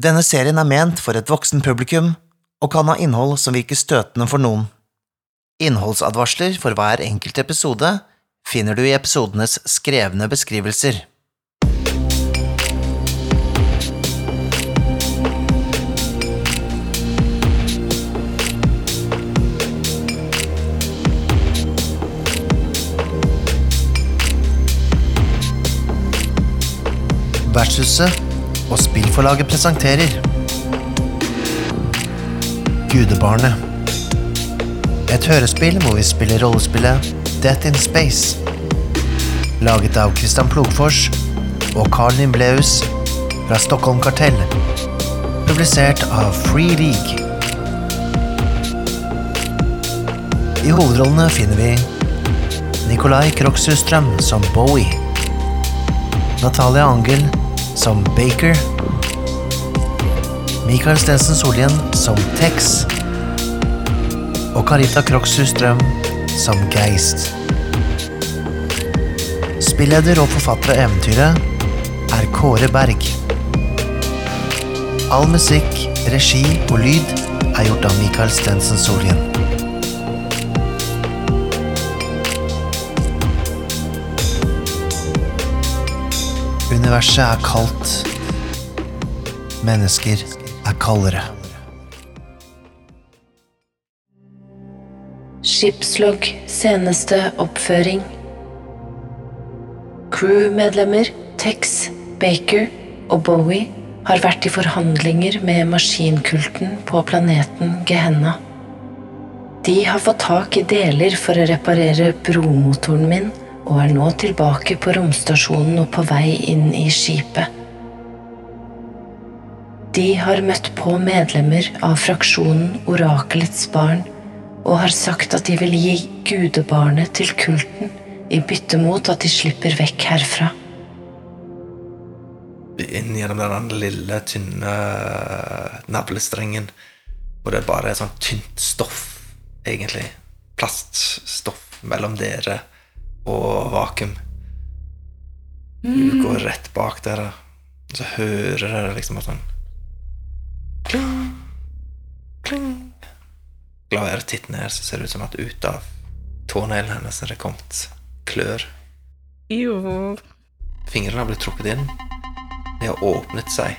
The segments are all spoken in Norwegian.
Denne serien er ment for et voksen publikum og kan ha innhold som virker støtende for noen. Innholdsadvarsler for hver enkelt episode finner du i episodenes skrevne beskrivelser. Vertshuset og spillforlaget presenterer Gudebarnet. Et hørespill hvor vi spiller rollespillet Death in Space. Laget av Christian Plogfors og Carl Nimbleus fra Stockholm Kartell. Publisert av Free League. I hovedrollene finner vi Nikolai Kroksustrøm som Bowie. Natalia Angel som Baker. Mikael Stensen Solien som Tex. Og Carita Krokshus Strøm som Geist. Spilleder og forfatter av eventyret er Kåre Berg. All musikk, regi og lyd er gjort av Mikael Stensen Solien. Universet er kaldt. Mennesker er kaldere. Skipslogg seneste oppføring. Crewmedlemmer Tex, Baker og Bowie har vært i forhandlinger med maskinkulten på planeten Gehenna. De har fått tak i deler for å reparere bromotoren min og er nå tilbake på romstasjonen og på vei inn i skipet. De har møtt på medlemmer av fraksjonen Orakelets barn og har sagt at de vil gi gudebarnet til kulten i bytte mot at de slipper vekk herfra. inn gjennom den lille, tynne navlestrengen. Og det bare er sånt tynt stoff, egentlig. Plaststoff mellom dere og vakuum. Du går rett bak dere, og så hører dere liksom at han Kling, kling. La dere titte ned, så ser det ut som at ut av tåneglene hennes er det kommet klør. Jo. Fingrene har blitt trukket inn. De har åpnet seg.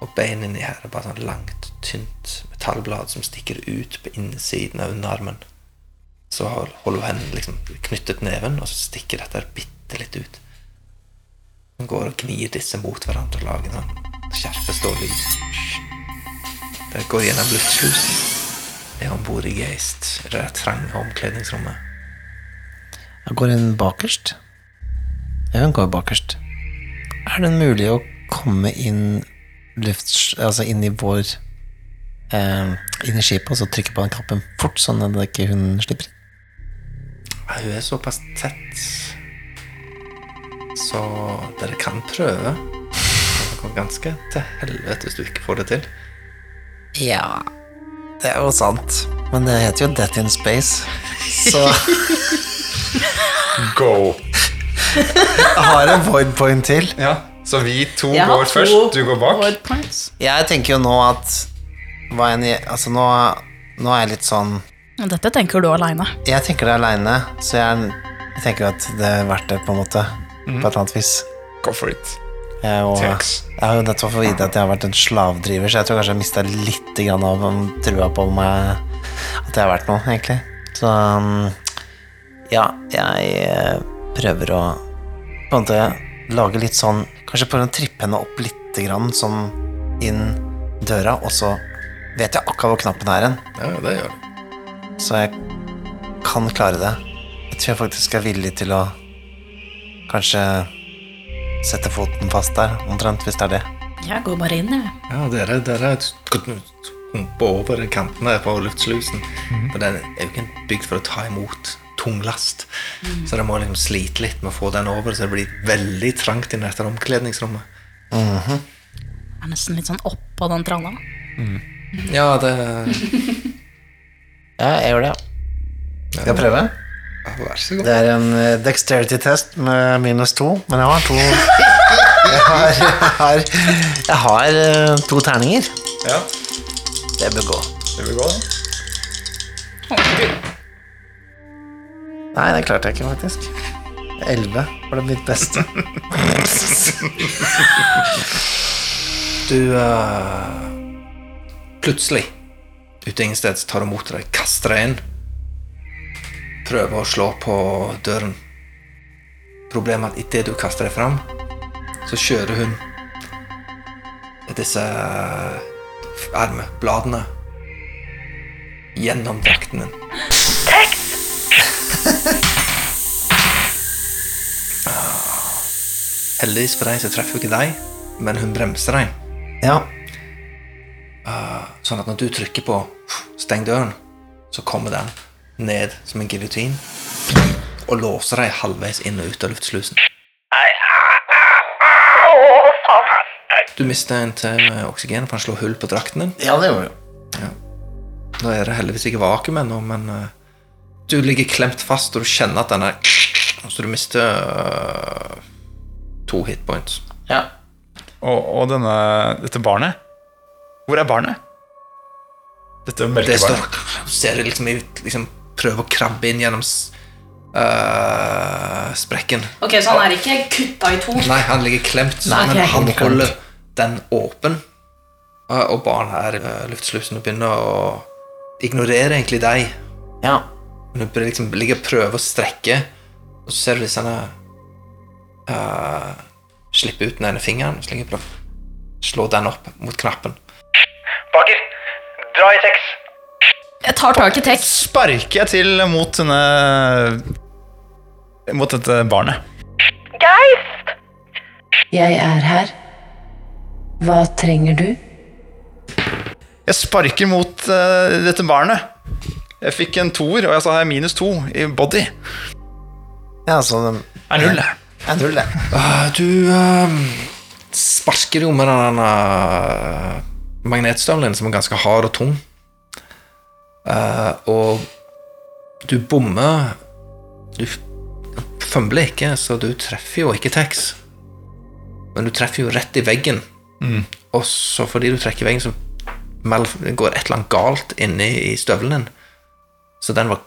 Og beinet inni her er bare sånn langt, tynt metallblad som stikker ut på innsiden av underarmen. Så holder hun hendene liksom knyttet neven, og så stikker dette bitte litt ut. Hun går og gnir disse mot hverandre og lager en sånn skjerpestålyd. Det går gjennom luftslusen. Er om bord i Geist, i det trange omkledningsrommet. Jeg går inn bakerst. Ja, hun går bakerst. Er det mulig å komme inn lufts... Altså inn i vår eh, Inn i skipet og så trykke på den knappen fort, sånn at ikke hun slipper Hun er såpass tett, så dere kan prøve. Det går ganske til helvete hvis du ikke får det til. Ja, det er jo sant. Men det heter jo Death in Space, så Go! jeg har en void point til. Ja, så vi to Jeg har går to først, du går bak. Void points. Jeg tenker jo nå at hva enn jeg, Altså, nå, nå er jeg litt sånn Dette tenker du aleine. Jeg tenker det aleine, så jeg, jeg tenker at det er verdt det, på en måte. På et eller annet vis. Go for it. Jeg, og, jeg har jo nettopp fått vite at jeg har vært en slavdriver, så jeg tror kanskje jeg mista litt grann av trua på meg at jeg har vært noe, egentlig. Så um, ja, jeg eh, prøver å på en måte lage litt sånn Kanskje prøve å trippe henne opp litt grann sånn inn døra, og så vet jeg akkurat hvor knappen er hen, Ja, det gjør du. Så jeg kan klare det. Jeg tror jeg faktisk er villig til å kanskje sette foten fast der, omtrent, hvis det er det. Jeg går bare inn, jeg. Ja, dere, dere humper over kantene på luftslusen. For den er jo ikke bygd for å ta imot tung last. Så dere må liksom slite litt med å få den over, så det blir veldig trangt inn etter omkledningsrommet. Jeg er nesten litt sånn oppå den tralla. Ja, det Ja, jeg gjør det. Skal jeg prøve? ja, Vær så god. Det er en eh, dexterity test med minus to, men jeg har to Jeg har, jeg har, jeg har eh, to terninger. Ja, Det bør gå. det vil gå, det. Nei, det klarte jeg ikke, faktisk. Elleve var det mitt beste. Du eh, Plutselig, ute ingen sted, så tar du mot deg, kaster deg inn. Prøver å slå på døren. Problemet er at idet du kaster deg fram, så kjører hun disse ermebladene gjennom drakten din. Heldigvis for deg så treffer hun ikke deg, men hun bremser deg. Ja. Sånn at når du trykker på 'steng døren', så kommer den ned som en giljotin og låser deg halvveis inn og ut av luftslusen. Du mister en til med oksygen, for han slår hull på drakten din. ja, det gjorde ja. Nå er det heldigvis ikke vakuum ennå, men eh, du ligger klemt fast, og du kjenner at den er Så du mister uh, to hitpoints. Ja. Og, og denne, dette barnet Hvor er barnet? Dette Det melkebarnet melkebarnet. Ser det liksom ut liksom, Prøver å krabbe inn gjennom eh, sprekken. Ok, Så han er ikke kutta i to? Nei, han ligger klemt, Nei, men han holder den åpen. Uh, Og barnet her uh, eh, luftslusen og begynner å ignorere egentlig deg. ja. Hun liksom ligger og prøver å strekke, og så ser du disse uh, Slippe ut den ene fingeren, og slå den opp mot knappen. Baker, dra i Tex. Jeg tar tak i Tex. Sparker jeg til mot denne Mot dette barnet. Geist! Jeg er her. Hva trenger du? Jeg sparker mot uh, dette barnet. Jeg fikk en toer, og jeg sa jeg er minus to i body. Ja, så det Er null. det. er null, det. Uh, du uh, sparker jo med den uh, magnetstøvelen som er ganske hard og tung. Uh, og du bommer Du fømler ikke, så du treffer jo ikke Tex. Men du treffer jo rett i veggen. Og så fordi du trekker veggen, så går et eller annet galt inni i støvelen din. Så den var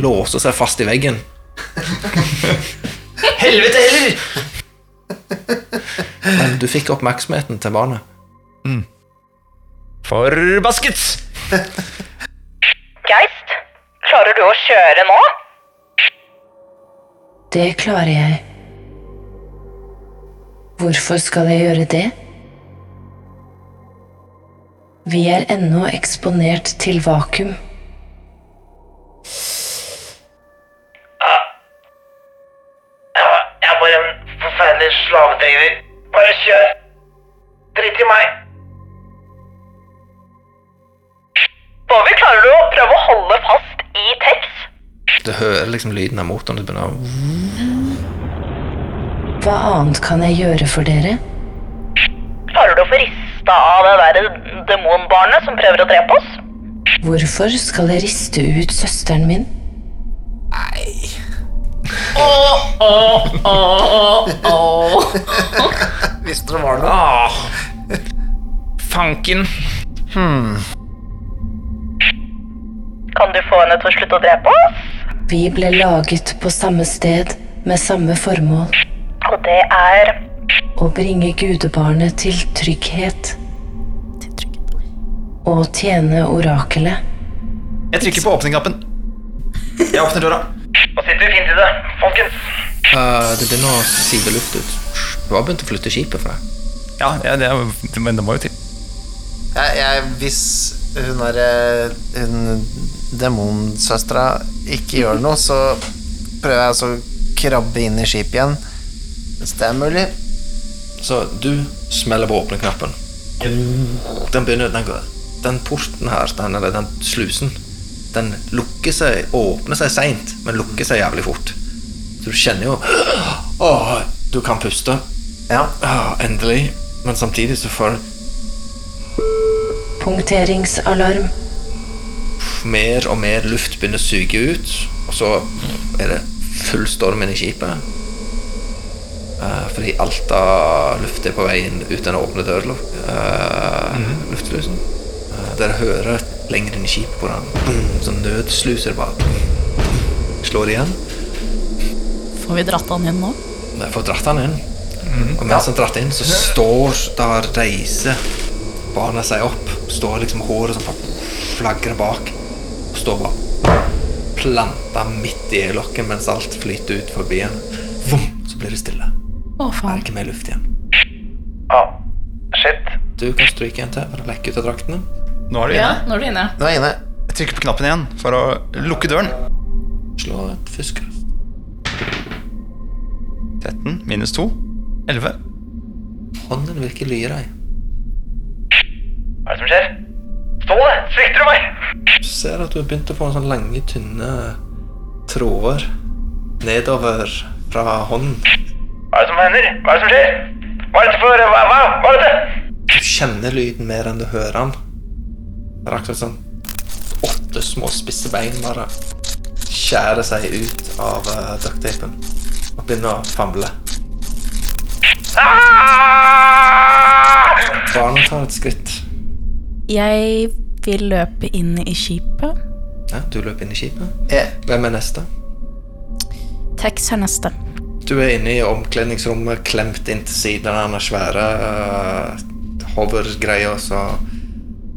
låser seg fast i veggen. Helvete heller! Men du fikk oppmerksomheten til barnet. Forbasket! Geist, klarer du å kjøre nå? Det klarer jeg. Hvorfor skal jeg gjøre det? Vi er ennå eksponert til vakuum. Du hører liksom lyden av motoren. Du begynner å Hva annet kan jeg gjøre for dere? Klarer du å få rista av det der demonbarnet som prøver å drepe oss? Hvorfor skal jeg riste ut søsteren min? Nei Hvis det var noe. Ah. Fanken. Kan du få henne til å slutte å drepe oss? Vi ble laget på samme sted med samme formål. Og det er Å bringe gudebarnet til trygghet. Og tjene orakelet. Jeg trykker på åpningknappen. Jeg åpner døra. Nå sitter vi fint i det, folkens. Uh, Det begynner å sive luft ut. Du har begynt å flytte skipet for deg. Ja, ja det, er- men det må jo til. Jeg, jeg, hvis hun er eh, hun demonsøstera ikke gjør noe, så prøver jeg altså å krabbe inn i skipet igjen. Hvis det er mulig. Så du smeller på åpne-knappen. Den begynner den, går, den porten her, den, eller den slusen, den lukker seg, åpner seg seint, men lukker seg jævlig fort. Så du kjenner jo Åh, du kan puste. Ja. Åh, endelig. Men samtidig så får Punkteringsalarm. Mer og mer luft begynner å suge ut, og så er det full storm inn i skipet. Eh, fordi alt av luft er på vei inn ut den åpne dørlukk, uh, luftslusen. Eh, dere hører lenger inn i skipet hvordan sånn nødsluser bare slår igjen. Får vi dratt han inn nå? Jeg får dratt han inn. Og mens han dratt inn, så står der reiser barna seg opp. Står liksom håret som flagrer bak. Bare planta midt i øyelokken mens alt flyter ut forbi den. Vom, så blir det stille. Å, Det er faen. ikke mer luft igjen. Ah, shit. Du kan stryke en til for å lekke ut av draktene. Nå er du Ja, inne. nå er du inne. Nå er jeg inne. Jeg trykker på knappen igjen for å lukke døren. Slå et fuskkraft. 13 minus 2. 11. Hånden virker lyre. Hva er det som skjer? Ståle, svikter du meg? Du ser at du har begynt å få en sånn lange, tynne tråder nedover fra hånden. Hva er det som hender? Hva er det som skjer? Hva er dette for Hva, hva, hva er dette? Du kjenner lyden mer enn du hører den. Det er akkurat sånn åtte små spisse bein bare skjærer seg ut av uh, ducktapen og begynner å famle. Ah! Barna tar et skritt. Jeg vil løpe inn i skipet. Ja, du løper inn i skipet. Hvem er neste? Tex er neste. Du er inne i omkledningsrommet, klemt inntil siden av den svære uh, hovergreia så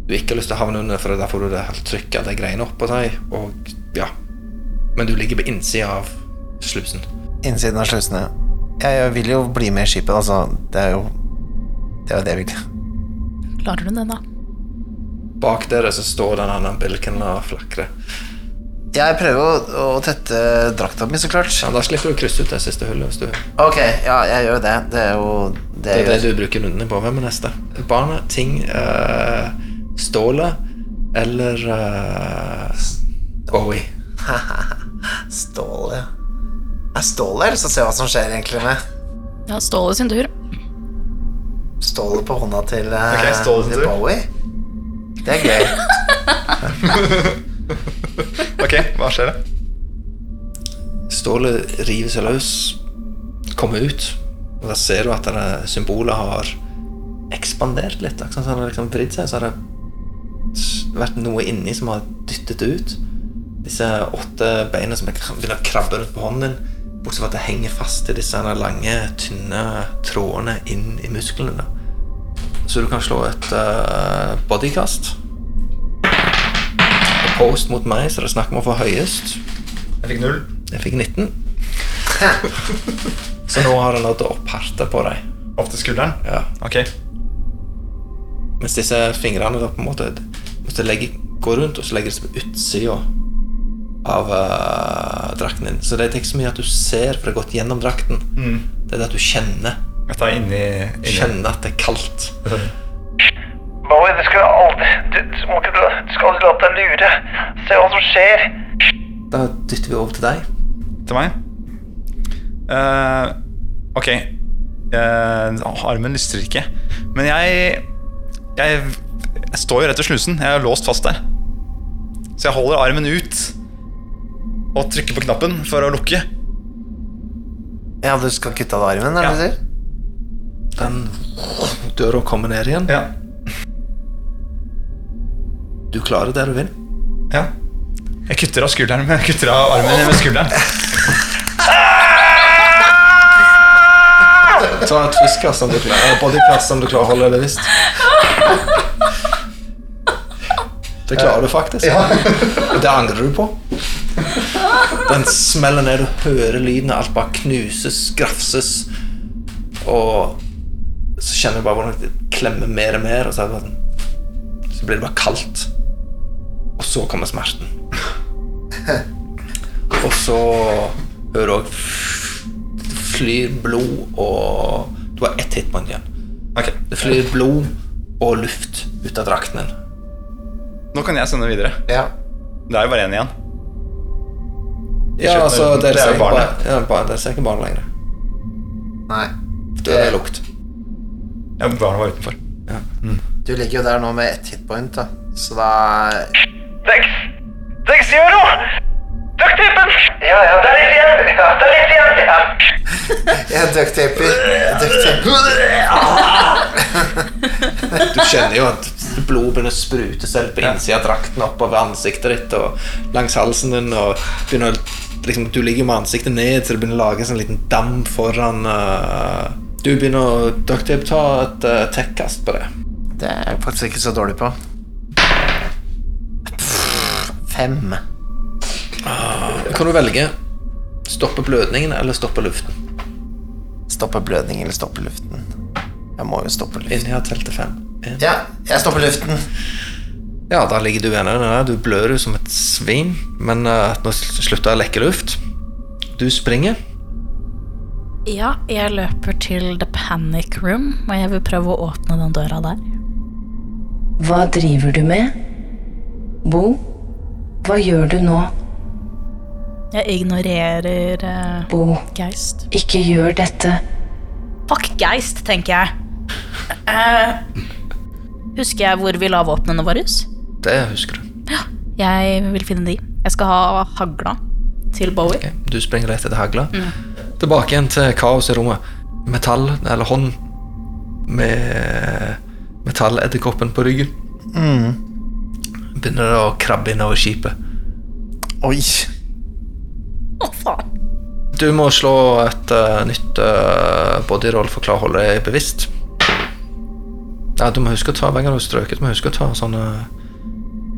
du ikke har lyst til å havne under, for der får du det helt trykket av de greiene oppå deg. Og ja. Men du ligger på innsida av slusen. innsiden av slusen, ja. jeg vil jo bli med i skipet, altså. Det er jo det, er jo det jeg vil. Klarer du det, da? Bak dere så står den andre bilken og flakrer. Jeg prøver å, å tette drakta mi, så klart. Ja, da slipper du å krysse ut det siste hullet. hvis du Ok, ja, jeg gjør det. Det er jo det Det jeg er det gjør. du bruker rundene på. Hvem er neste? Barna, ting, uh, stålet eller uh, Bowie? Stål, ja. Er Stål her, så se hva som skjer egentlig med Ja, Ståle sin tur. stålet på hånda til, eh, Ok, Ståle sin til tur. Bowie. Det er gøy. Ok, hva skjer da? Stålet river seg løs, kommer ut, og da ser du at symbolet har ekspandert litt. Som det har liksom vridd seg, så har det vært noe inni som har dyttet det ut. Disse åtte beina som begynner å krabbe rundt på hånden din, bortsett fra at det henger fast i disse lange, tynne trådene inn i musklene. Så du kan slå et uh, bodykast. Post mot meg, så det er snakk om å få høyest. Jeg fikk null. Jeg fikk 19. Så nå har jeg nådd opp hjertet på deg. Opp til skulderen. Ja. Ok. Mens disse fingrene da på en måte legger, går rundt og så legger de seg på utsida av uh, drakten din. Så det er ikke så mye at du ser, for det har gått gjennom drakten. Det er det at du kjenner. Jeg tar inni, inni. Kjenner at det er kaldt. Bowie, du skal aldri Du, du, må ikke, du skal aldri la deg lure. Se hva som skjer. Da dytter vi over til deg. Til meg? Uh, ok. Uh, armen lyster ikke. Men jeg, jeg Jeg står jo rett ved slusen. Jeg er låst fast der. Så jeg holder armen ut og trykker på knappen for å lukke. Ja, du skal kutte av armen, er det Ja. du sier? Den døra kommer ned igjen. Ja. Du klarer det du vil. ja. Jeg kutter av skulderen med, kutter av armen med skulderen. Ta et fiskkast om du klarer bodykast om du klarer å holde det bevisst. Det klarer du faktisk. Ja. det angrer du på. Den smeller ned, du hører lyden, av alt bare knuses, grafses. Og så kjenner jeg bare hvordan det klemmer mer og mer, og så, er det bare sånn, så blir det bare kaldt. Og så kommer smerten. Og så hører du òg det flyr blod, og du har ett hitpoint igjen. Okay. Det flyr blod og luft ut av drakten din. Nå kan jeg sende videre. Ja. Det er jo bare én igjen. Ja, altså, det er dere ser ikke barnet lenger. Nei. Det er lukt. Ja, barna var utenfor. Du ligger jo der nå med ett hitpoint, da. Så da Dex! Dex, gjør noe! Ducktapen! Ja, ja, det er litt igjen. Ja, det er litt igjen. Ja. Jeg ducktaper. Ducktaper. Du kjenner jo at blod begynner å sprute selv på innsida av drakten oppover ansiktet ditt og langs halsen din. Og begynner, å- liksom, du ligger med ansiktet ned, så det begynner å lage en liten dam foran eh, Du begynner å ducktape, ta et uh, tech-kast på det. Det er jeg faktisk ikke så dårlig på. Pff, Fem. Kan du velge stoppe blødningen eller stoppe luften? Stoppe blødning eller stoppe luften? Jeg må jo stoppe luften. Inni her telte fem. En. Ja, jeg stopper luften. Ja, da ligger du der. Du blør jo som et svin, men uh, nå slutter jeg å lekke luft. Du springer. Ja, jeg løper til the panic room, og jeg vil prøve å åpne den døra der. Hva driver du med? Bo, hva gjør du nå? Jeg ignorerer eh, Bo, Geist. ikke gjør dette. Fuck Geist, tenker jeg. Eh, husker jeg hvor vi la våpnene våre? Det husker du. Ja, Jeg vil finne de. Jeg skal ha hagla til Bowie. Ok, Du springer etter hagla. Tilbake igjen til kaos i rommet. Metall, eller hånd med metalledderkoppen på ryggen. Begynner det å krabbe innover skipet. Oi. Å, faen. Du må slå et uh, nytt uh, bodyroll for å klare å holde deg bevisst. Ja, du må huske å ta hver gang du har strøket, du må huske å ta sånne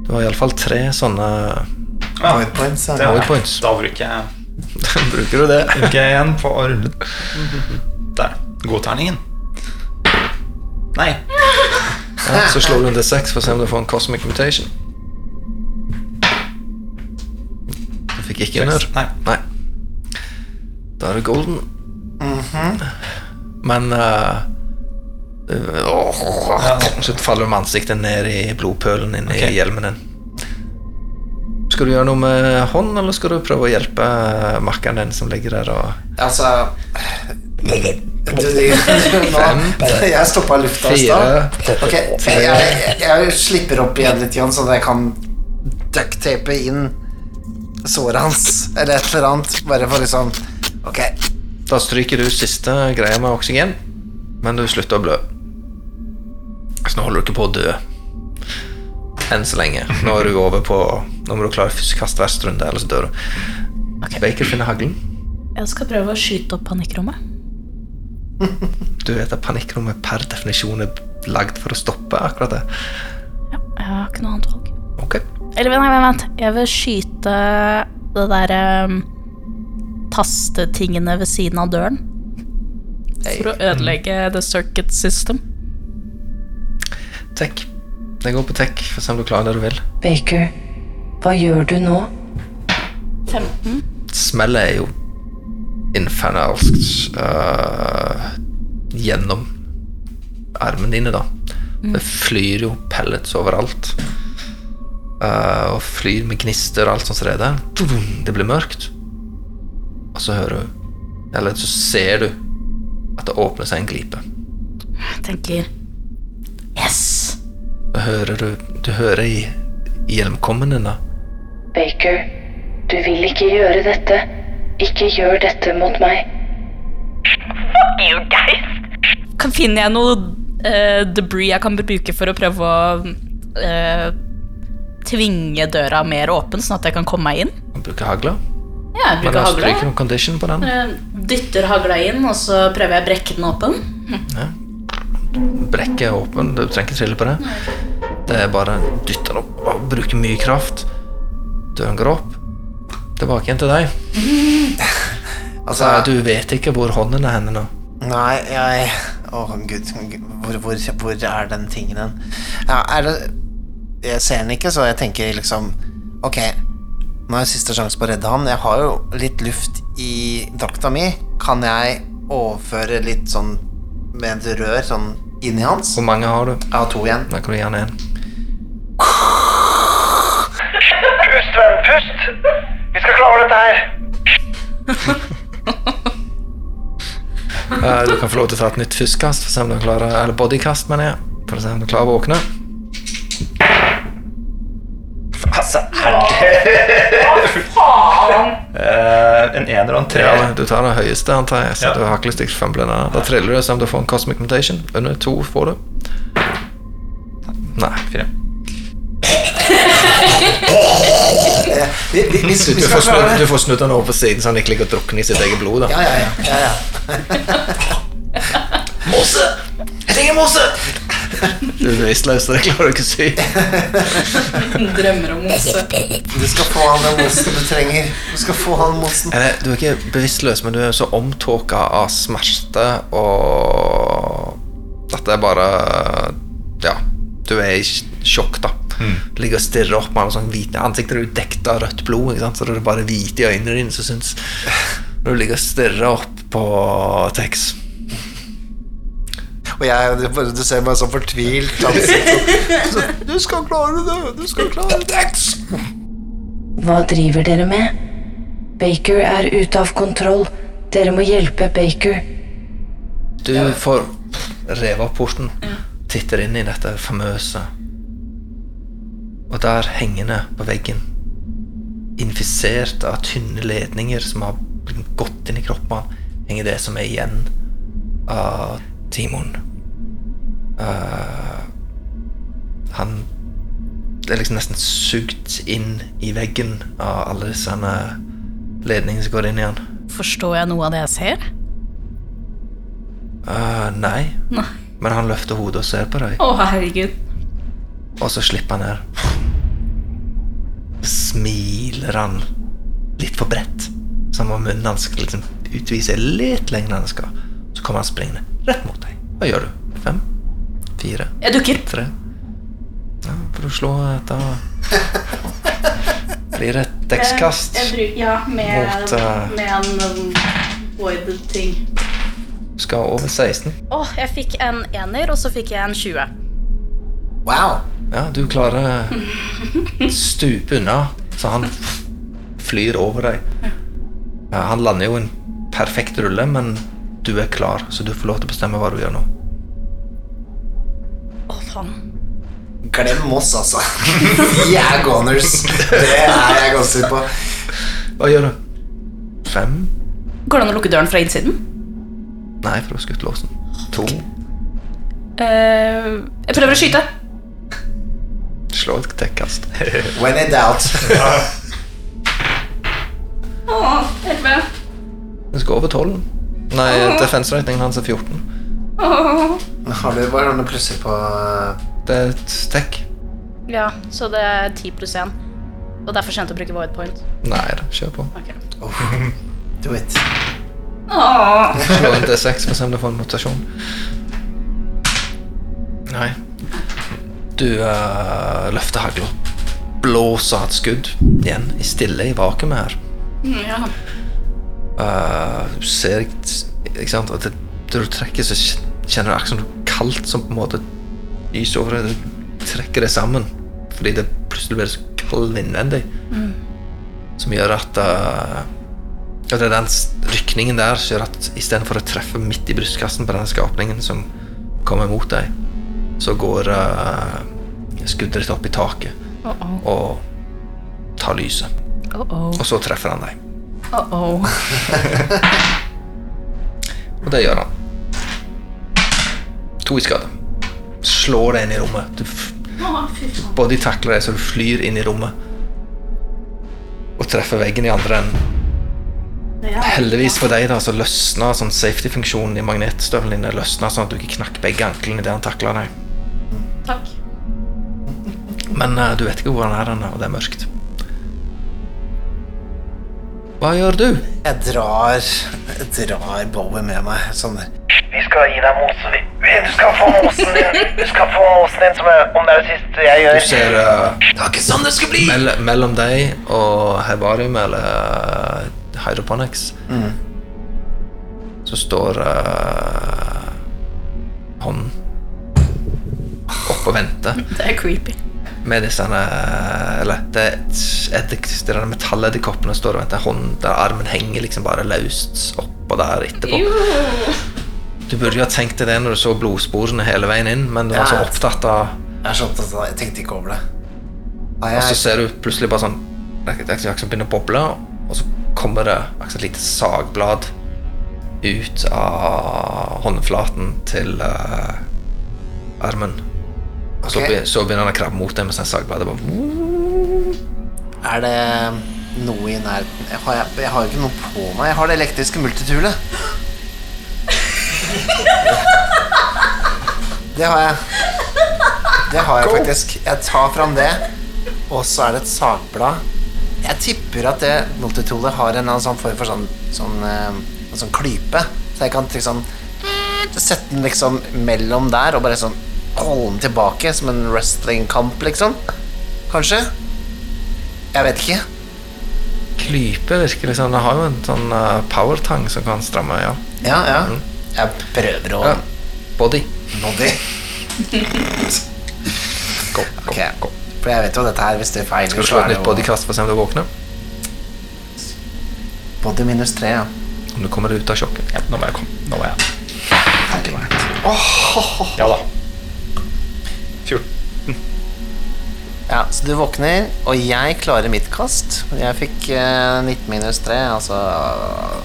Du har iallfall tre sånne Point points. Det Ja. points. Da bruker jeg, Bruker du det? bruker jeg igjen på å rulle. Der. Godterningen. Nei. Ja, så slår du en D6 for å se om du får en cosmic mutation. Du fikk ikke under. Nei. Nei. Da er det golden. Men uh, Så faller du med ansiktet ned i blodpølen inni okay. hjelmen din. Skal du gjøre noe med hånd, eller skal du prøve å hjelpe makkeren din som ligger der og Altså Jeg stoppa lufta i stad. Okay, jeg, jeg, jeg slipper opp igjen litt, Jan, sånn at jeg kan ducktape inn såret hans, eller et eller annet. Bare for liksom Ok. Da stryker du siste greia med oksygen, men du slutter å blø. Så nå holder du ikke på å dø. Enn så lenge. Nå er du over på Nå må du klare første kast verste runde, ellers dør du. Baker finner haglen. Jeg skal prøve å skyte opp panikkrommet. Du vet at panikkrommet per definisjon er lagd for å stoppe akkurat det. Ja, jeg har ikke noe annet valg. Ok. Eller vent, vent, vent. Jeg vil skyte det derre um, tastetingene ved siden av døren. For å ødelegge the circuit system. Tech. Det går på tech, for å se om du klarer det du vil. Baker, hva gjør du nå? 15. Smellet er jo infernalsk uh, gjennom armen dine, da. Det flyr jo pellets overalt. Uh, og flyr med gnister og alt sånt som det er der. Det blir mørkt. Og så hører du Eller så ser du at det åpner seg en glipe. Jeg tenker hører du Du hører i, i hjelmkommen din. Baker, du vil ikke gjøre dette. Ikke gjør dette mot meg. Fuck you Kan finne jeg noe uh, debris jeg kan bruke for å prøve å uh, tvinge døra mer åpen, sånn at jeg kan komme meg inn? Bruke hagla. Ja, jeg hagla. bruker da hagle. stryker noen condition på den. Eh, Dytter hagla inn, og så prøver jeg å brekke den åpen. Brekket er åpen, du trenger ikke trille på det. Det er bare dytte den opp og bruke mye kraft. Døren går opp. Tilbake igjen til deg. Altså, Du vet ikke hvor hånden er henne nå. Nei, jeg Å, gud. Hvor, hvor, hvor er den tingen hen? Ja, er det Jeg ser den ikke, så jeg tenker liksom Ok, nå er siste sjanse på å redde han. Jeg har jo litt luft i drakta mi. Kan jeg overføre litt sånn med et rør sånn inni hans? Hvor mange har du? Jeg har to igjen. Da kan du gi han en. Pust, venn, pust! Vi skal klare dette her. uh, Du kan få lov til å ta et nytt fyskast, for å se om du klarer Eller bodykast, mener jeg. For å se om du klarer å våkne. Altså, er det Eh, en ener og en tre. Ja, du tar det høyeste, antar jeg. Så Ja. du har ikke lyst til å. Da triller du, se om du får en cosmic mutation. Under to får du. Nei. Fire. Vi, vi, vi, vi Du får, snudd, du får snudd den over på siden, så han ikke ligger og drukner i sitt eget blod. da Ja, ja, ja. ja, ja. Måse! Jeg trenger måse! Du er bevisstløs, det klarer du ikke å si. Drømmer om mose. Du skal få han den mosen du trenger. Du skal få han mosen. Eller, du er ikke bevisstløs, men du er så omtåka av smerte og At det er bare Ja, du er i sjokk, da. Du ligger og stirrer opp med alle sånne hvite du er dekket av rødt blod, ikke sant? så det er bare hvite i øynene dine som syns Når du ligger og stirrer opp på Tex. Og jeg, du, ser meg så fortvilt ansikt. Du skal klare det! Du skal klare det! Hva driver dere med? Baker er ute av kontroll. Dere må hjelpe Baker. Du får revet opp porten, titter inn i dette famøse Og der hengende på veggen, infisert av tynne ledninger som har gått inn i kroppen, henger det som er igjen av Timon. uh, han er liksom nesten sugd inn i veggen av alle disse ledningene som går inn i han. Forstår jeg noe av det jeg ser? Uh, nei. Nei. Men han løfter hodet og ser på deg, Å, herregud. og så slipper han ned. Smiler han litt for bredt, som om munnen hans skal liksom utvise litt lenger enn den skal. Så kommer han springende rett mot deg. Hva gjør du? Fem? Fire? Jeg dukker. Tre? Ja, for å slå etter Blir et dekskast? ja, med, Mot, uh, med en um, void-ting. Skal over 16. Å, jeg fikk en ener, og så fikk jeg en 20. Wow. Ja, du klarer stupe unna, så han flyr over deg. Ja, han lander jo en perfekt rulle, men du er klar, så du får lov til å bestemme hva du gjør nå. Å, faen. Glem Moss, altså. Vi er goners. Det er jeg ganske sikker på. Hva gjør du? Fem? Går det an å lukke døren fra innsiden? Nei, for å ha skutt låsen. To. Eh, jeg prøver å skyte. Slå et tekkast. When in doubt. Å, 11. Du skal over tolv. Nei, defense rating hans er 14. Har du bare noen plusser på Det er et tech. Ja, så det er 10 pluss 1. Og derfor for sent å bruke void point. Nei da, kjør på. Ok. Do it. Slå en D6 for å se om du får en mutasjon. Nei. Du uh, løfter hagla. Blåser et skudd igjen, i stille i vakuumet her. Mm, Ja. Uh, du ser ikke sant, at det, Når du trekker, så kjenner du akkurat som noe kaldt som på en måte lyser over deg. Du trekker det sammen fordi det plutselig blir så kald innvendig. Som gjør at uh, at det er den rykningen der som gjør at istedenfor å treffe midt i brystkassen på denne skapningen som kommer mot deg, så går uh, skuddet ditt opp i taket Uh-oh. og tar lyset. Uh-oh. Og så treffer han deg. Uh-oh. Og det gjør han. To i skade. Slår deg inn i rommet. Du f Å, body takler deg så du flyr inn i rommet. Og treffer veggen i andre enden. Heldigvis for deg da, så løsna sånn safety-funksjonen i magnetstøvelen din løsna sånn at du ikke knakk begge anklene idet han takla deg. Takk. Men uh, du vet ikke hvor han er og det er mørkt. Hva gjør du? Jeg drar Jeg drar Bowie med meg. Sånn der. Vi skal gi deg mosen Vi- vi- Du skal få mosen din. Du skal få mosen din som er, om det er det siste jeg Du ser uh, Det var ikke sånn det skulle bli! mell mellom deg og herbarium, eller uh, hydroponics, så står uh, hånden oppe og venter. Det er creepy. Med disse eh, Eller det er de der metalledderkoppene står og venter. hånd der armen henger liksom bare løst oppå der etterpå. Du burde jo ha tenkt deg det når du så blodsporene hele veien inn, men du var så opptatt av Jeg er så opptatt av det. Jeg tenkte ikke over det. Og så ser du plutselig bare sånn Det er som begynner å boble, og så kommer det et lite sagblad ut av håndflaten til uh, armen. Så, så begynner han å krabbe mot deg med sånn sagbladet. Bare, Er det noe i nærheten jeg har, jeg, jeg har jo ikke noe på meg. Jeg har det elektriske multitulet. Det har jeg. Det har jeg faktisk. Jeg tar fram det, og så er det et sagblad. Jeg tipper at det multitoolet har en sånn form for sånn, sånn, eh, sånn klype. Så jeg kan liksom sette den liksom mellom der og bare sånn holde den tilbake som en wrestlingkamp, liksom. Kanskje? Jeg vet ikke. klype virker liksom Det har jo en sånn uh, powertang som kan stramme. Ja. Ja, ja. Jeg prøver å ja. Body. Body. go, go, okay. go. For jeg vet jo dette her, hvis det feiler Skal du slå er et nytt bodykast for å se om du våkner? Body minus tre, ja. Om du kommer deg ut av sjokket? Ja, nå må jeg komme. Nå må jeg. Herregud. Ja da. Ja, så du våkner, og jeg klarer mitt kast. Jeg fikk eh, 19 minus 3, altså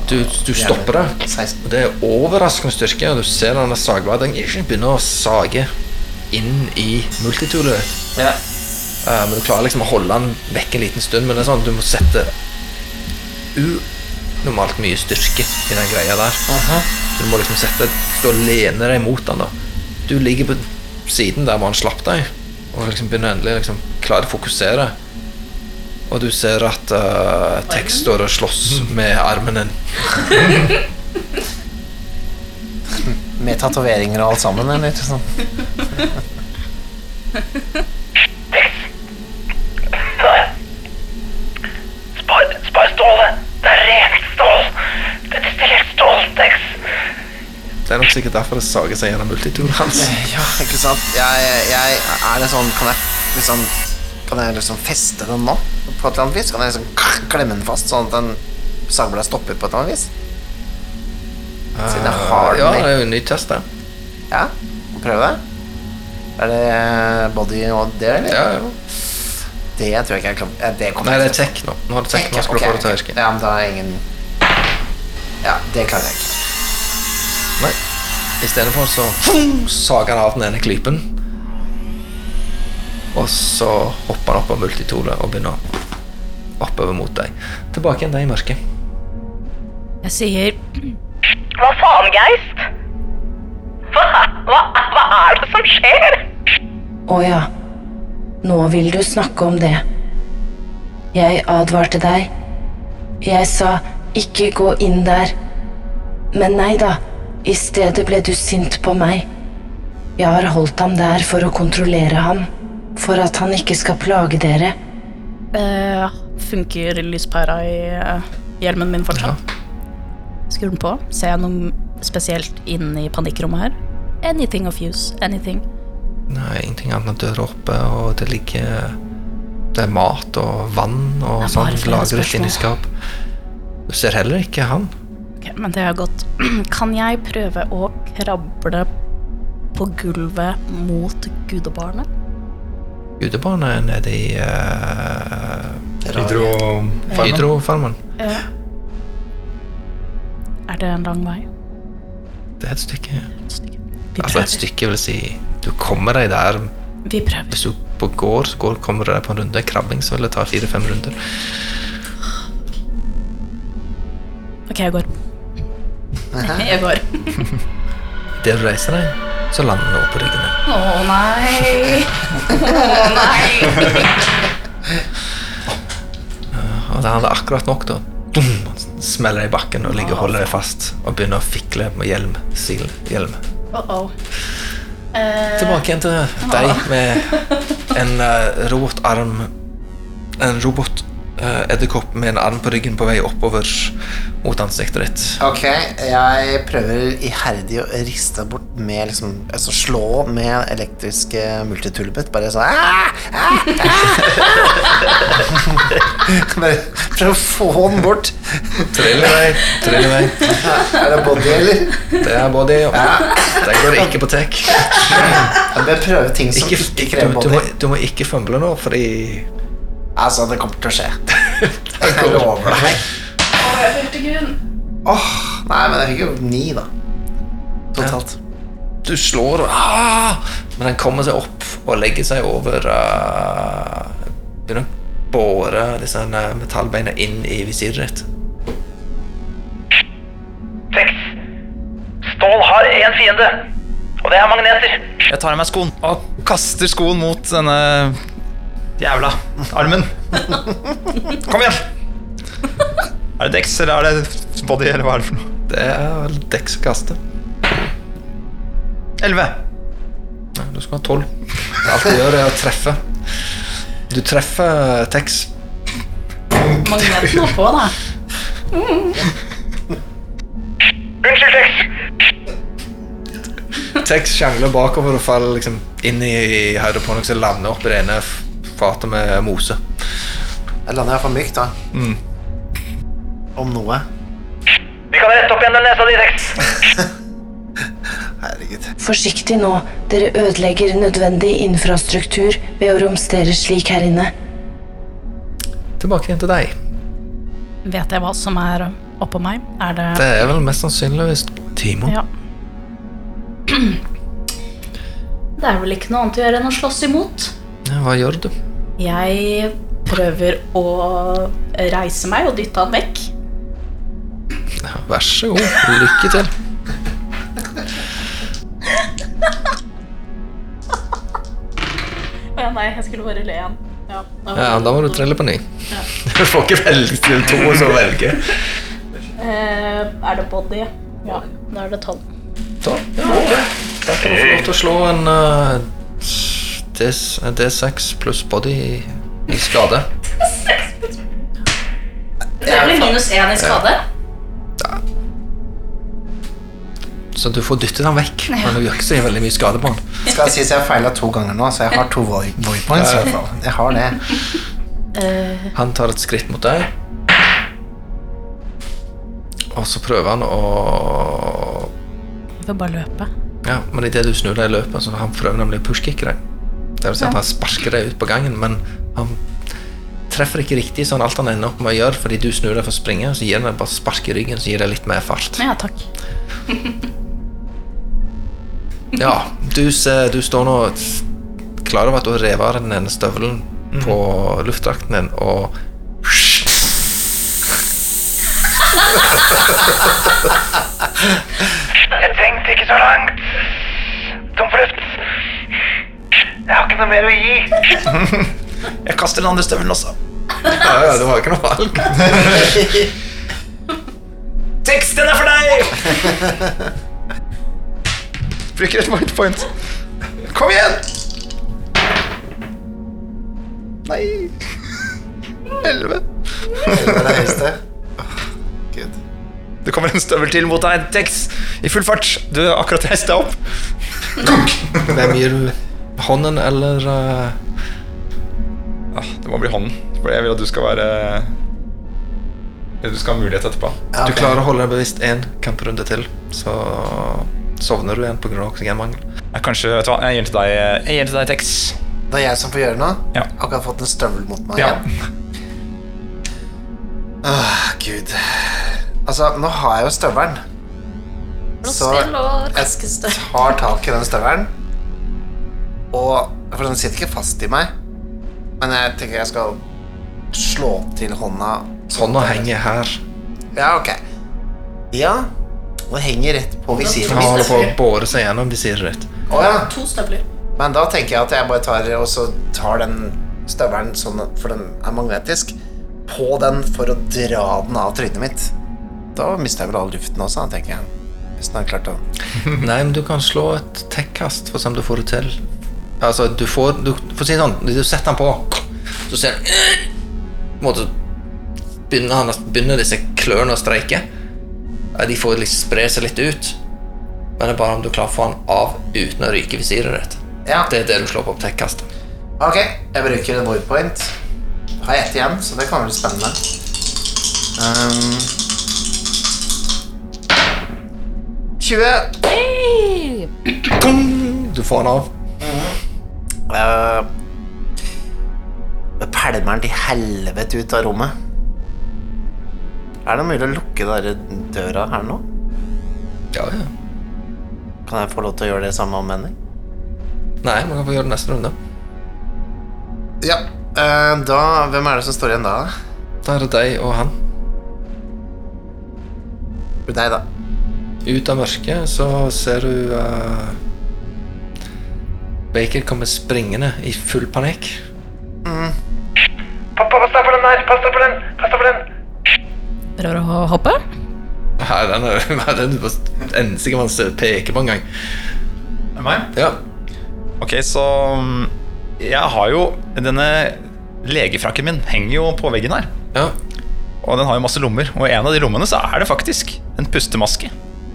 Du, du stopper det. 16. Og det er overraskende styrke, og du ser denne sagbladen ikke begynner å sage inn i multitoolet. Ja. Eh, men du klarer liksom å holde den vekk en liten stund, men det er sånn du må sette unormalt mye styrke i den greia der. Så du må liksom sette Stå og lene deg mot den. da Du ligger på siden der hvor han slapp deg, og liksom begynner endelig liksom klare å fokusere. Og du ser at uh, Tex står og slåss med armen din. Med tatoveringer og alt sammen, eller? Sånn. Spar, spar stålet. Det er rent stål. Det er destillert stål, Tex. Det er nok sikkert derfor det sager seg gjennom multitoolen hans. Ja, ikke sant? Jeg, jeg, er det sånn Kan jeg liksom Kan jeg liksom feste den nå? På et eller annet vis? Kan jeg liksom klemme den fast, sånn at den sagbladet stopper på et eller annet vis? Siden jeg har den ja, det er jo en ny test, det. Ja, prøve det. Er det body og det, eller? Ja, ja. Det tror jeg ikke jeg klarer. Det kommer Nei, det er tech nå. Nå har du tech, nå skal Ok, du få det til å ok. virke. Ja, men da er ingen Ja, det klarer jeg ikke. Nei. I stedet for så sager han av den ene klypen. Og så hopper han opp av multitolet og begynner oppover mot deg. Tilbake igjen deg i mørket. Jeg sier Hva faen, Geist? Hva, hva, hva er det som skjer? Å ja, nå vil du snakke om det. Jeg advarte deg. Jeg sa ikke gå inn der. Men nei da, i stedet ble du sint på meg. Jeg har holdt ham der for å kontrollere ham, for at han ikke skal plage dere. Uh, Funker lyspæra i uh, hjelmen min fortsatt? Skrur den på. Ser jeg noe spesielt inn i panikkrommet her? Anything of use. Anything. Nei, ingenting annet enn døra oppe, og det ligger Det er mat og vann og sånn lagret inni skap. Du ser heller ikke han. Ok, men det er godt. Kan jeg prøve å krable på gulvet mot gudebarnet? Gudebarnet er nede i uh, Hydro... hydrofarmen. Ja. Er det en lang vei? Det er et stykke. Et stykke. Vi Altså et stykke vil si Du kommer deg der Vi prøver. Hvis du på går, så går, kommer du deg på en runde. Krabbing så vil det ta fire-fem runder. Ok, jeg går. Jeg går. Idet du reiser deg, så lander du på ryggen din. Å nei. Å nei. Og det handler akkurat nok, da. Boom! smeller i bakken og ligger og holder deg fast. Og begynner å fikle med hjelm. Sil, hjelm. Uh -oh. Uh, Tilbake igjen til deg med en uh, robotarm En robot eh, edderkopp med en arm på ryggen på vei oppover mot ansiktet ditt. Ok, jeg prøver iherdig å riste bort med liksom Altså slå med elektriske multitulpet. Bare sånn ah, ah, ah. Bare prøv å få den bort. Trill i vei, trill i vei. Er det body, eller? Det er body. Ja. Det går ikke på tech. Jeg bør prøve ting som Ikke, ikke krever krever du, body. må, du må ikke fumble nå, fordi Altså, det kommer til å skje. Jeg lover deg. Åh, nei, men jeg fikk jo ni, da. Totalt. Du slår, ah! men den kommer seg opp og legger seg over uh, Begynner å båre disse her metallbeina inn i visiret ditt. Seks. Stål har én fiende, og det er magneter. Jeg tar av meg skoen og kaster skoen mot denne jævla armen. Kom igjen! Er det Dex, eller er det body, eller hva er det for noe? Det er Dex kaste. Elleve. Nei, Du skal ha tolv. Alt du gjør, er å treffe. Du treffer Tex. Magneten er på, da. Unnskyld, Tex. Tex sjangler bakover og faller liksom inn i hydroponics og lander oppi det ene fatet med mose. Jeg lander iallfall mykt, da. Om noe. Vi kan rette opp igjen den nesa di, Rex. Herregud. Forsiktig nå, dere ødelegger nødvendig infrastruktur ved å romstere slik her inne. Tilbake igjen til deg. Vet jeg hva som er oppå meg? Er det Det er vel mest sannsynligvis Timo. Ja. Det er vel ikke noe annet å gjøre enn å slåss imot. Ja, hva gjør du? Jeg prøver å reise meg og dytte han vekk. Vær så god. Lykke til. Å ja, nei, jeg skulle bare le igjen. Ja, da Ja, Da må du trelle på ny. Du får ikke velge til to og så velge. Eh, er det body? Ja, da er det tolv. Tolv? ja, ok. Da kan du få lov til å slå en uh, D- er D6 pluss body i, i skade. Det blir minus én i skade. Så du får dyttet den vekk, men du gjør ikke så veldig mye skade på den. Skal jeg si at jeg har feila to ganger nå, så jeg har to void points. Jeg har det. Eh, Han tar et skritt mot deg. Og så prøver han å får bare løpe. Ja, men idet du snur deg i løpet, så han prøver nemlig å pushkicke deg. Det vil si at han sparker deg ut på gangen, men han treffer ikke riktig sånn alt han ender opp med å gjøre, fordi du snur deg for å springe, så gir han deg bare spark i ryggen, så gir det litt mer fart. Ja, takk. Ja, du, ser, du står nå klar over at du har revet av den ene støvelen på luftdrakten din, og Jeg tenkte ikke så langt. Tom for luft. Jeg har ikke noe mer å gi. Jeg kaster den andre støvelen også. Ja, ja, du har ikke noe valg. Teksten er for deg! Bruker et white point. Kom igjen! Nei Elleve. Det kommer en støvel til mot deg, Tex, i full fart. Du har akkurat reist deg opp. Hvem gir du hånden eller uh... ja, det må bli hånden, for jeg vil at du skal være Du skal ha mulighet etterpå. Ja, Du klarer å holde deg bevisst én kamprunde til, så sovner du igjen pga. oksygenmangel. Jeg, kanskje, vet du hva, jeg gir den til deg, jeg gir den til deg, Tex. Det er jeg som får gjøre noe? Ja. Akkurat fått en støvel mot meg Ja. igjen. Åh, Gud. Altså, nå har jeg jo støvelen. Så jeg tar tak i den støvelen. Og For den sitter ikke fast i meg. Men jeg tenker jeg skal slå til hånda. Hånda henger her. Ja, ok. Ja. Den henger rett på visiret Han holder mitt. på å båre seg gjennom visiret ditt. Oh, ja. To støvler. Men da tenker jeg at jeg bare tar og så tar den støvelen sånn, for den er magnetisk, på den for å dra den av trynet mitt. Da mister jeg vel all luften også, tenker jeg. Hvis den har klart å Nei, men du kan slå et tech-kast for å se om du får det til. Altså, du får Du får si sånn, du setter den på, så ser du På en måte begynner, han, begynner disse klørne å streike. De får liksom spre seg litt ut. Men det er bare om du klarer å få den av uten å ryke visiret ditt. Ja. Det er det du slår på på. Ok, jeg bruker en void point. Har ett igjen, så det kan bli spennende. Um, 20. Du får den av. Uh, pælmer den til helvete ut av rommet. Er det mulig å lukke der døra her nå? Ja, ja. Kan jeg få lov til å gjøre det samme om Henning? Nei, man kan få gjøre det neste runde. Ja. Uh, da Hvem er det som står igjen da? Da er det deg og han. Deg, da. Ut av mørket så ser du eh, Baker kommer springende i full panikk. Pappa, pass deg for den der! Pass deg for den! Pass deg for den! Prøver å hoppe. Nei, den er den er eneste ikke man peker på en gang. Er meg? Ja. Ok, så mm, Jeg har jo Denne legefrakken min henger jo på veggen her. ja. Og den har jo masse lommer. Og i en av de lommene så er det faktisk en pustemaske.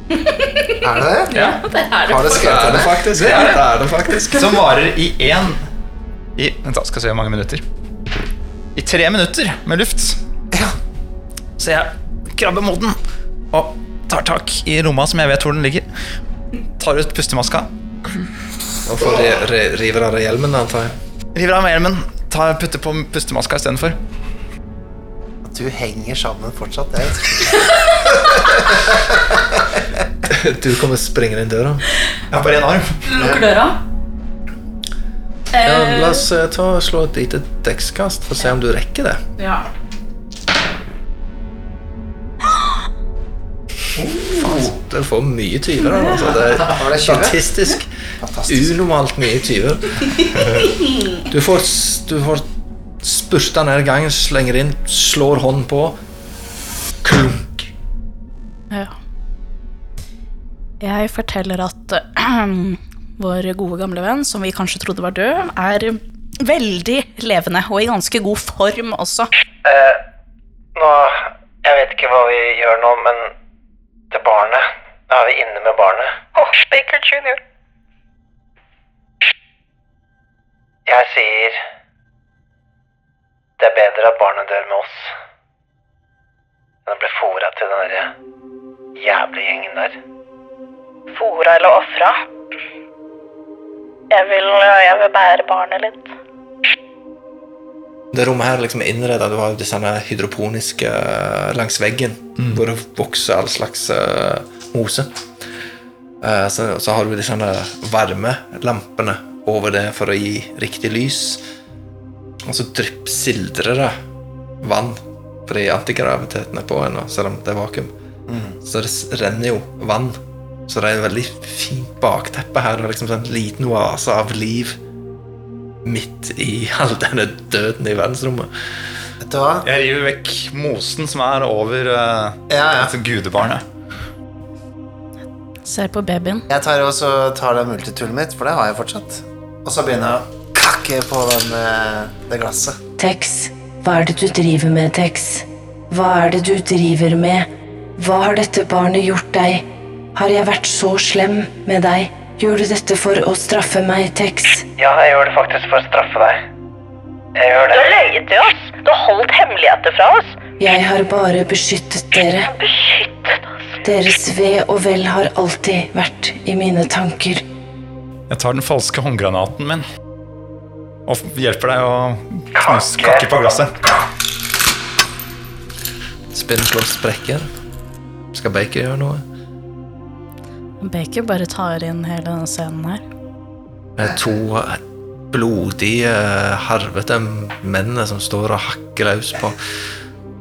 Er det det? Ja. Har det Det skrevet er det det? faktisk. Ja, det er det faktisk. Som varer i én i, Vent, da, skal se hvor mange minutter. I tre minutter med luft. Ja. Så jeg krabber mot den og tar tak i lomma som jeg vet hvor den ligger. Tar ut pustemaska, Og får re, re, river av deg hjelmen, antar jeg. river av meg hjelmen, tar, putter på pustemaska istedenfor. Du henger sammen fortsatt. Jeg Du kommer springende inn døra. Jeg har bare én arm. Lukker døra. Ja, la oss eh, ta og slå et lite dekkskast for å se om du rekker det. Ja. Du får mye tyver. da, Altså. Det er Var 20? statistisk Fantastisk. unormalt mye tyver. Du får, s- du får spurta ned gangen, slenger inn, slår hånden på. Klunk. Ja. Jeg forteller at vår gode gamle venn, som vi kanskje trodde var død, er veldig levende og i ganske god form også. Eh, nå Jeg vet ikke hva vi gjør nå, men det barnet Da er vi inne med barnet. Åh, Baker jr. Jeg sier Det er bedre at barnet dør med oss enn å bli fora til den derre jævla gjengen der. Fora eller ofra. Jeg vil, jeg vil bære barnet litt. Det rommet her liksom er innreda. Du har disse hydroponiske eh, langs veggen, hvor det vokser all slags uh, mose. Uh, så, så har du disse varmelampene over det for å gi riktig lys. Og så dryppsildrer det vann, fordi antigraviteten er på ennå, selv om det er vakuum. Så det renner jo vann. Så det er et veldig fint bakteppe her. Det er liksom en liten oase av liv midt i all denne døden i verdensrommet. Vet du hva? Jeg river vekk mosen som er over uh, Ja, ja. gudebarnet. Ser på babyen. Jeg tar også tar det multitoolet mitt, for det har jeg fortsatt. Og så begynner jeg å kakke på den, eh, det glasset. Tex, hva er det du driver med, Tex? Hva er det du driver med? Hva har dette barnet gjort deg? Har jeg vært så slem med deg? Gjør du dette for å straffe meg, Tex? Ja, jeg gjør det faktisk for å straffe deg. Jeg gjør Du det. har løyet til oss. Du har holdt hemmeligheter fra oss. Jeg har bare beskyttet dere. Beskyttet oss. Deres ve og vel har alltid vært i mine tanker. Jeg tar den falske håndgranaten min og hjelper deg å knuse kakke på glasset. Spinnen slår sprekker. Skal Baker gjøre noe? Baker bare tar inn hele denne scenen her. Er to blodige, harvete menn som står og hakker løs på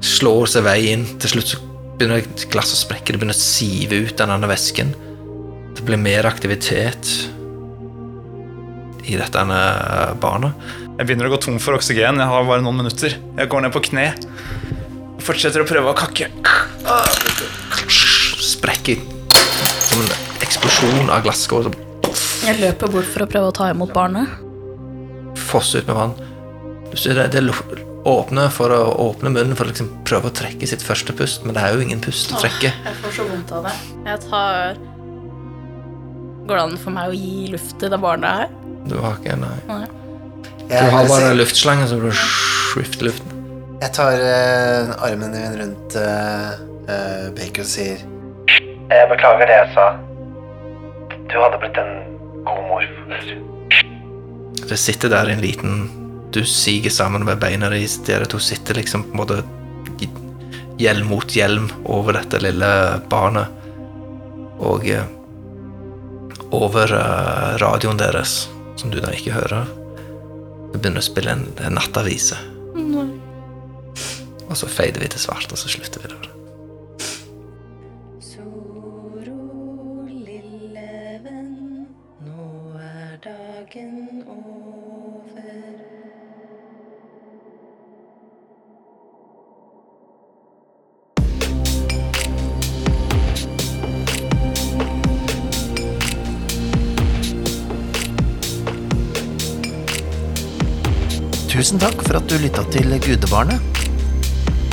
Slår seg vei inn. Til slutt så begynner glasset å sprekke. Det begynner å sive ut den andre væsken. Det blir mer aktivitet i dette ene barnet. Jeg begynner å gå tom for oksygen. Jeg har bare noen minutter. Jeg går ned på kne. Fortsetter å prøve å kakke. Sprekker som en eksplosjon av glasskår. Jeg løper bort for å prøve å ta imot barnet. Fosse ut med vann. Du ser det, det åpne for å åpne munnen for å liksom prøve å trekke sitt første pust, men det er jo ingen pust å trekke. Jeg får så vondt av det. Jeg tar Går det an for meg å gi luft til det barnet her? Du har ikke nei. Nei. Du har bare luftslangen, luftslange som du skifter luften. Jeg tar uh, armen din rundt uh, Bacon og sier Jeg beklager det jeg sa. Du hadde blitt en god morfar. Det sitter der en liten Du siger sammen med beina deres. Dere to sitter liksom på en måte hjelm mot hjelm over dette lille barnet. Og eh, over eh, radioen deres, som du da ikke hører, begynner å spille en, en nattavise. Og så fader vi til svart, og så slutter vi der. Tusen takk for at du lytta til Gudebarnet.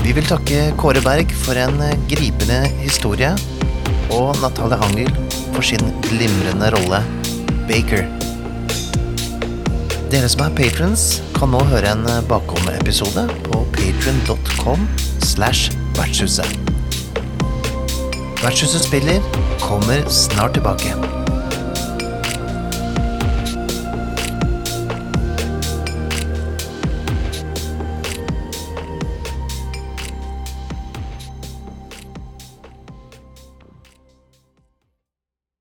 Vi vil takke Kåre Berg for en gripende historie, og Natalie Hangel for sin glimrende rolle Baker. Dere som er patrons, kan nå høre en bakom-episode på patron.com slash vertshuset. Vertshuset spiller kommer snart tilbake.